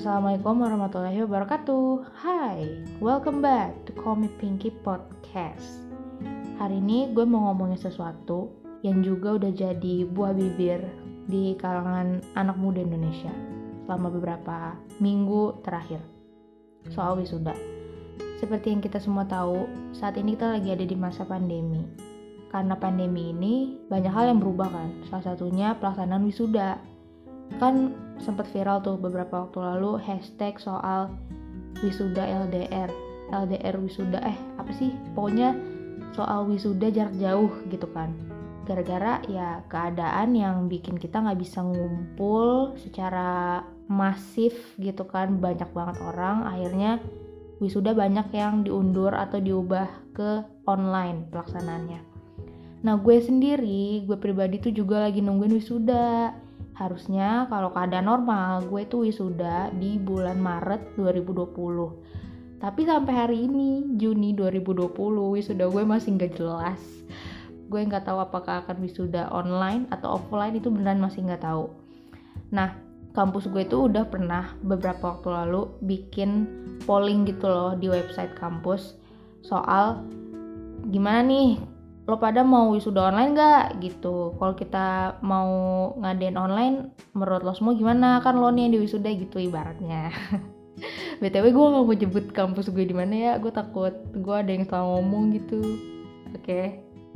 Assalamualaikum warahmatullahi wabarakatuh. Hai, welcome back to Call Me Pinky Podcast. Hari ini gue mau ngomongin sesuatu yang juga udah jadi buah bibir di kalangan anak muda Indonesia selama beberapa minggu terakhir. Soal wisuda. Seperti yang kita semua tahu, saat ini kita lagi ada di masa pandemi. Karena pandemi ini banyak hal yang berubah kan, salah satunya pelaksanaan wisuda. Kan sempat viral tuh beberapa waktu lalu hashtag soal wisuda LDR LDR wisuda eh apa sih? Pokoknya soal wisuda jarak jauh gitu kan. Gara-gara ya keadaan yang bikin kita nggak bisa ngumpul secara masif gitu kan banyak banget orang. Akhirnya wisuda banyak yang diundur atau diubah ke online pelaksanaannya. Nah gue sendiri gue pribadi tuh juga lagi nungguin wisuda Harusnya kalau keadaan normal gue tuh wisuda di bulan Maret 2020. Tapi sampai hari ini Juni 2020 wisuda gue masih nggak jelas. Gue nggak tahu apakah akan wisuda online atau offline itu beneran masih nggak tahu. Nah, kampus gue tuh udah pernah beberapa waktu lalu bikin polling gitu loh di website kampus soal gimana nih lo pada mau wisuda online gak gitu. Kalau kita mau ngadain online menurut lo semua gimana? Kan lo nih yang di wisuda gitu ibaratnya. Btw gue gak mau jemput kampus gue di mana ya. Gue takut gue ada yang salah ngomong gitu. Oke. Okay.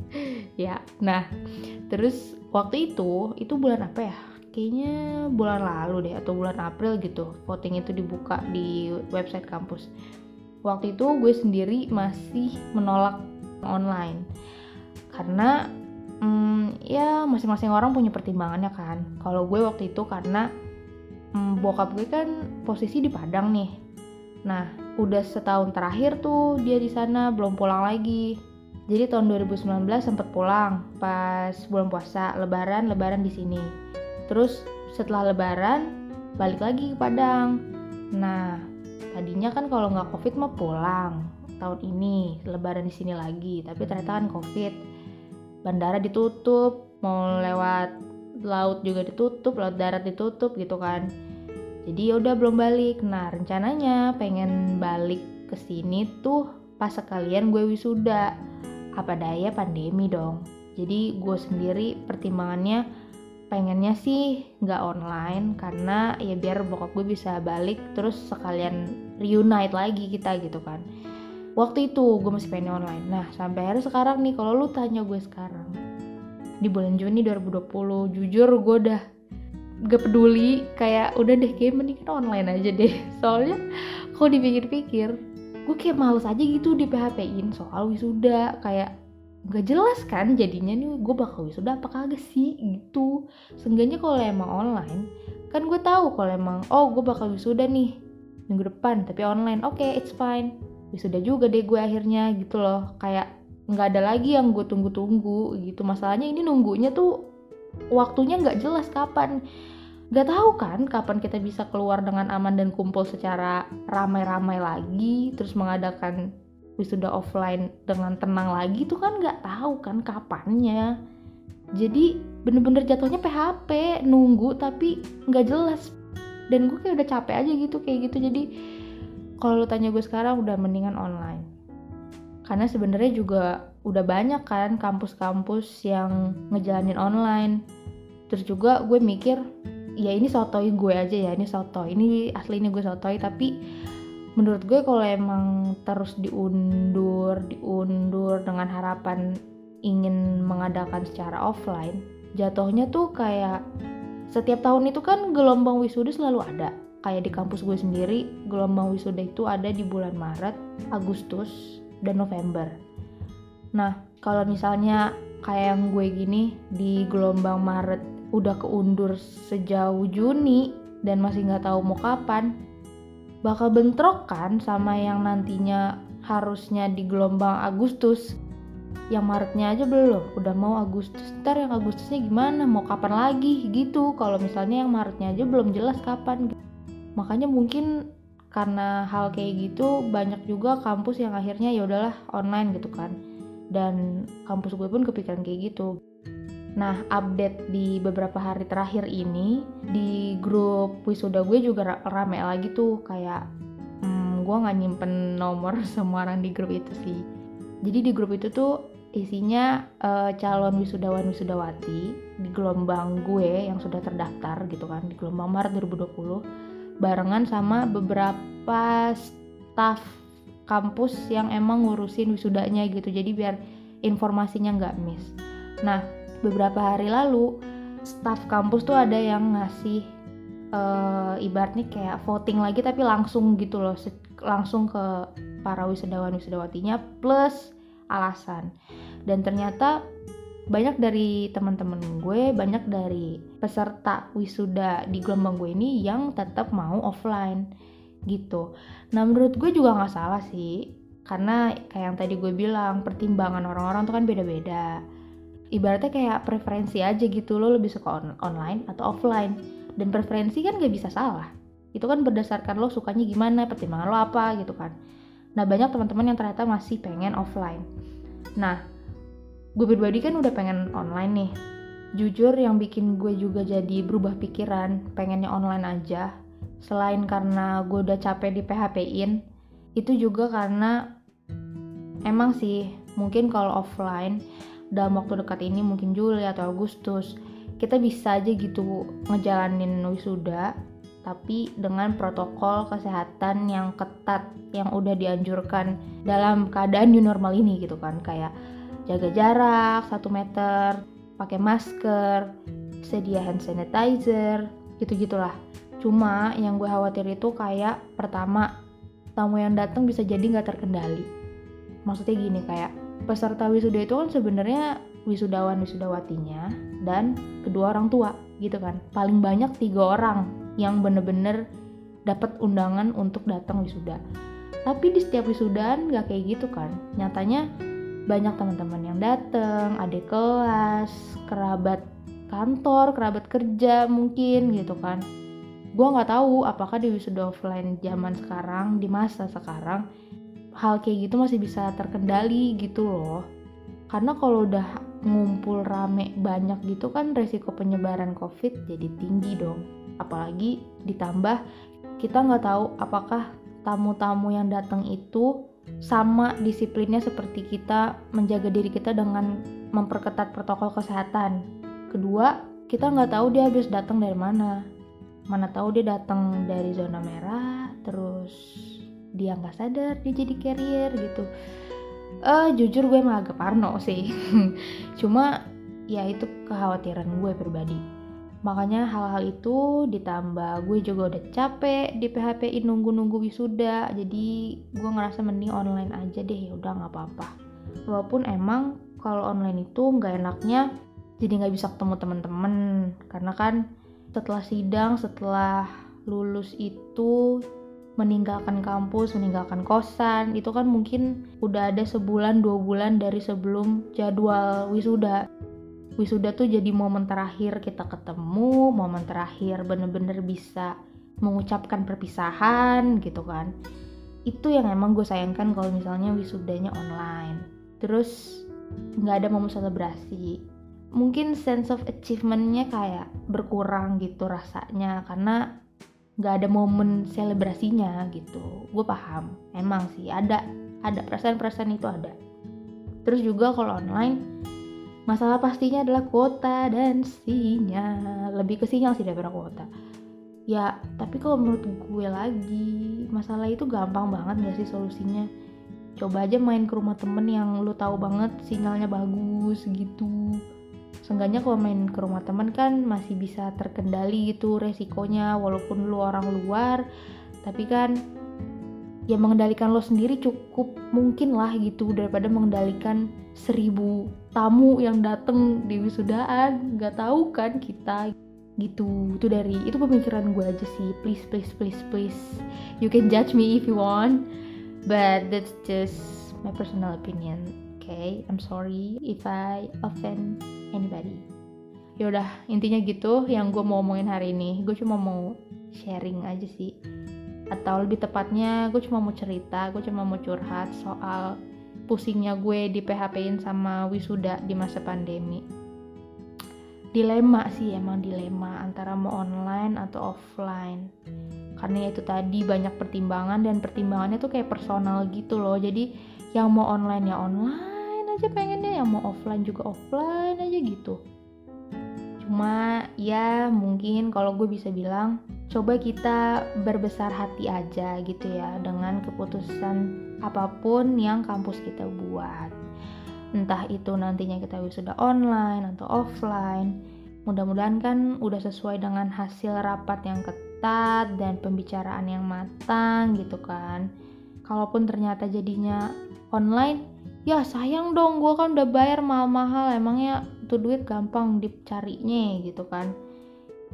ya nah terus waktu itu itu bulan apa ya? Kayaknya bulan lalu deh atau bulan April gitu voting itu dibuka di website kampus. Waktu itu gue sendiri masih menolak online karena hmm, ya masing-masing orang punya pertimbangannya kan. Kalau gue waktu itu karena hmm, bokap gue kan posisi di Padang nih. Nah udah setahun terakhir tuh dia di sana belum pulang lagi. Jadi tahun 2019 sempet pulang pas bulan puasa lebaran lebaran di sini. Terus setelah lebaran balik lagi ke Padang. Nah tadinya kan kalau nggak covid mah pulang tahun ini lebaran di sini lagi. Tapi ternyata kan covid bandara ditutup mau lewat laut juga ditutup laut darat ditutup gitu kan. Jadi ya udah belum balik. Nah rencananya pengen balik ke sini tuh pas sekalian gue wisuda. Apa daya pandemi dong? Jadi gue sendiri pertimbangannya pengennya sih nggak online karena ya biar bokap gue bisa balik terus sekalian reunite lagi kita gitu kan waktu itu gue masih pengen online. Nah sampai hari sekarang nih kalau lu tanya gue sekarang di bulan Juni 2020 jujur gue udah gak peduli kayak udah deh kayak mendingan online aja deh. Soalnya kalau dipikir-pikir gue kayak males aja gitu di PHP-in soal wisuda. Kayak gak jelas kan jadinya nih gue bakal wisuda apa kagak sih gitu. Seenggaknya kalau emang online kan gue tahu kalau emang oh gue bakal wisuda nih minggu depan tapi online oke okay, it's fine wisuda juga deh gue akhirnya gitu loh. Kayak nggak ada lagi yang gue tunggu-tunggu gitu. Masalahnya ini nunggunya tuh waktunya nggak jelas kapan. Nggak tahu kan kapan kita bisa keluar dengan aman dan kumpul secara ramai-ramai lagi terus mengadakan wisuda offline dengan tenang lagi tuh kan nggak tahu kan kapannya. Jadi bener-bener jatuhnya PHP nunggu tapi nggak jelas. Dan gue kayak udah capek aja gitu kayak gitu. Jadi kalau lu tanya gue sekarang udah mendingan online. Karena sebenarnya juga udah banyak kan kampus-kampus yang ngejalanin online. Terus juga gue mikir ya ini sotoy gue aja ya ini sotoy ini asli ini gue sotoy tapi menurut gue kalau emang terus diundur diundur dengan harapan ingin mengadakan secara offline jatuhnya tuh kayak setiap tahun itu kan gelombang wisuda selalu ada kayak di kampus gue sendiri gelombang wisuda itu ada di bulan Maret, Agustus, dan November. Nah, kalau misalnya kayak yang gue gini di gelombang Maret udah keundur sejauh Juni dan masih nggak tahu mau kapan, bakal bentrok kan sama yang nantinya harusnya di gelombang Agustus? Yang Maretnya aja belum udah mau Agustus. Ntar yang Agustusnya gimana? Mau kapan lagi? Gitu. Kalau misalnya yang Maretnya aja belum jelas kapan makanya mungkin karena hal kayak gitu banyak juga kampus yang akhirnya ya udahlah online gitu kan. Dan kampus gue pun kepikiran kayak gitu. Nah, update di beberapa hari terakhir ini di grup wisuda gue juga rame lagi tuh. Kayak hmm, gue nggak nyimpen nomor semua orang di grup itu sih. Jadi di grup itu tuh isinya uh, calon wisudawan wisudawati di gelombang gue yang sudah terdaftar gitu kan di gelombang Maret 2020 barengan sama beberapa staff kampus yang emang ngurusin wisudanya gitu jadi biar informasinya nggak miss. Nah beberapa hari lalu staff kampus tuh ada yang ngasih uh, ibaratnya kayak voting lagi tapi langsung gitu loh langsung ke para wisudawan wisudawatinya plus alasan dan ternyata banyak dari teman-teman gue banyak dari peserta wisuda di gelombang gue ini yang tetap mau offline gitu. Nah menurut gue juga nggak salah sih karena kayak yang tadi gue bilang pertimbangan orang-orang tuh kan beda-beda. Ibaratnya kayak preferensi aja gitu lo lebih suka on online atau offline. Dan preferensi kan gak bisa salah. Itu kan berdasarkan lo sukanya gimana pertimbangan lo apa gitu kan. Nah banyak teman-teman yang ternyata masih pengen offline. Nah gue pribadi kan udah pengen online nih. Jujur yang bikin gue juga jadi berubah pikiran pengennya online aja selain karena gue udah capek di PHP-in itu juga karena emang sih mungkin kalau offline dalam waktu dekat ini mungkin Juli atau Agustus kita bisa aja gitu ngejalanin wisuda tapi dengan protokol kesehatan yang ketat yang udah dianjurkan dalam keadaan new normal ini gitu kan. Kayak jaga jarak 1 meter pakai masker sedia hand sanitizer gitu gitulah cuma yang gue khawatir itu kayak pertama tamu yang datang bisa jadi nggak terkendali. Maksudnya gini kayak peserta wisuda itu kan sebenarnya wisudawan wisudawatinya dan kedua orang tua gitu kan. Paling banyak tiga orang yang bener-bener dapat undangan untuk datang wisuda. Tapi di setiap wisudaan nggak kayak gitu kan. Nyatanya banyak teman-teman yang datang adik kelas kerabat kantor kerabat kerja mungkin gitu kan. Gue nggak tahu apakah di wisuda offline zaman sekarang di masa sekarang hal kayak gitu masih bisa terkendali gitu loh. Karena kalau udah ngumpul rame banyak gitu kan resiko penyebaran covid jadi tinggi dong. Apalagi ditambah kita nggak tahu apakah tamu-tamu yang datang itu sama disiplinnya seperti kita menjaga diri kita dengan memperketat protokol kesehatan. Kedua kita nggak tahu dia habis datang dari mana. Mana tahu dia datang dari zona merah terus dia nggak sadar dia jadi carrier gitu. Uh, jujur gue emang agak parno sih. Cuma ya itu kekhawatiran gue pribadi makanya hal-hal itu ditambah gue juga udah capek di PHP nunggu-nunggu wisuda. Jadi gue ngerasa mending online aja deh ya udah nggak apa-apa. Walaupun emang kalau online itu nggak enaknya jadi nggak bisa ketemu teman-teman karena kan setelah sidang setelah lulus itu meninggalkan kampus, meninggalkan kosan, itu kan mungkin udah ada sebulan dua bulan dari sebelum jadwal wisuda. Wisuda tuh jadi momen terakhir kita ketemu, momen terakhir bener-bener bisa mengucapkan perpisahan gitu kan. Itu yang emang gue sayangkan kalau misalnya wisudanya online. Terus nggak ada momen selebrasi. Mungkin sense of achievementnya kayak berkurang gitu rasanya karena nggak ada momen selebrasinya gitu gue paham emang sih ada ada perasaan-perasaan itu ada terus juga kalau online masalah pastinya adalah kuota dan sinyal. Lebih ke sinyal sih daripada kuota. Ya tapi kalau menurut gue lagi masalah itu gampang banget gak sih solusinya? Coba aja main ke rumah temen yang lu tahu banget sinyalnya bagus gitu. Seenggaknya kalau main ke rumah teman kan masih bisa terkendali gitu resikonya walaupun lu orang luar. Tapi kan ya mengendalikan lo sendiri cukup mungkin lah gitu daripada mengendalikan seribu tamu yang dateng di wisudaan nggak tahu kan kita gitu. Itu dari itu pemikiran gue aja sih. Please please please please. You can judge me if you want but that's just my personal opinion okay? I'm sorry if I offend anybody. Yaudah intinya gitu yang gue mau ngomongin hari ini. Gue cuma mau sharing aja sih atau lebih tepatnya gue cuma mau cerita gue cuma mau curhat soal pusingnya gue di PHP-in sama wisuda di masa pandemi. Dilema sih emang dilema antara mau online atau offline. Karena ya itu tadi banyak pertimbangan dan pertimbangannya tuh kayak personal gitu loh. Jadi yang mau online ya online aja pengennya yang mau offline juga offline aja gitu. Cuma ya mungkin kalau gue bisa bilang coba kita berbesar hati aja gitu ya dengan keputusan apa pun yang kampus kita buat. Entah itu nantinya kita wisuda online atau offline mudah-mudahan kan udah sesuai dengan hasil rapat yang ketat dan pembicaraan yang matang gitu kan. Kalaupun ternyata jadinya online ya sayang dong gue kan udah bayar mahal-mahal emangnya tuh duit gampang dicarinya gitu kan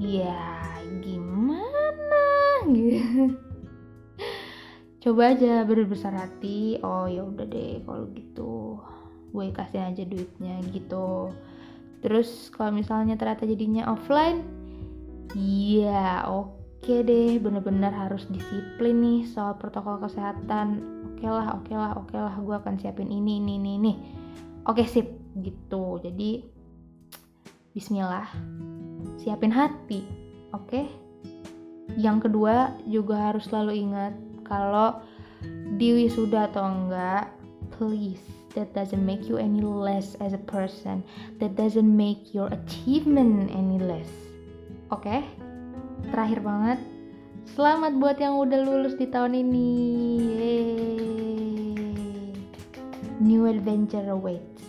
ya gimana? Coba aja berbesar hati. Oh ya udah deh kalau gitu. Gue kasih aja duitnya gitu. Terus kalau misalnya ternyata jadinya offline iya oke okay deh. Bener-bener harus disiplin nih soal protokol kesehatan. Oke okay lah oke okay lah oke okay lah. Gue akan siapin ini ini ini ini. Oke sip. Gitu. Jadi Bismillah siapin hati oke yang kedua juga harus selalu ingat kalau di wisuda atau enggak please that doesn't make you any less as a person that doesn't make your achievement any less oke okay? terakhir banget selamat buat yang udah lulus di tahun ini Yeay. new adventure awaits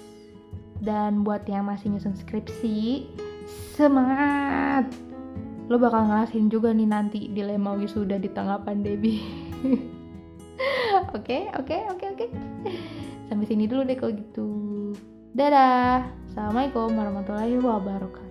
dan buat yang masih nyusun skripsi semangat. Lo bakal ngerasain juga nih nanti dilema wisuda di tengah pandemi. Oke oke oke oke. Sampai sini dulu deh kalau gitu. Dadah. Assalamualaikum warahmatullahi wabarakatuh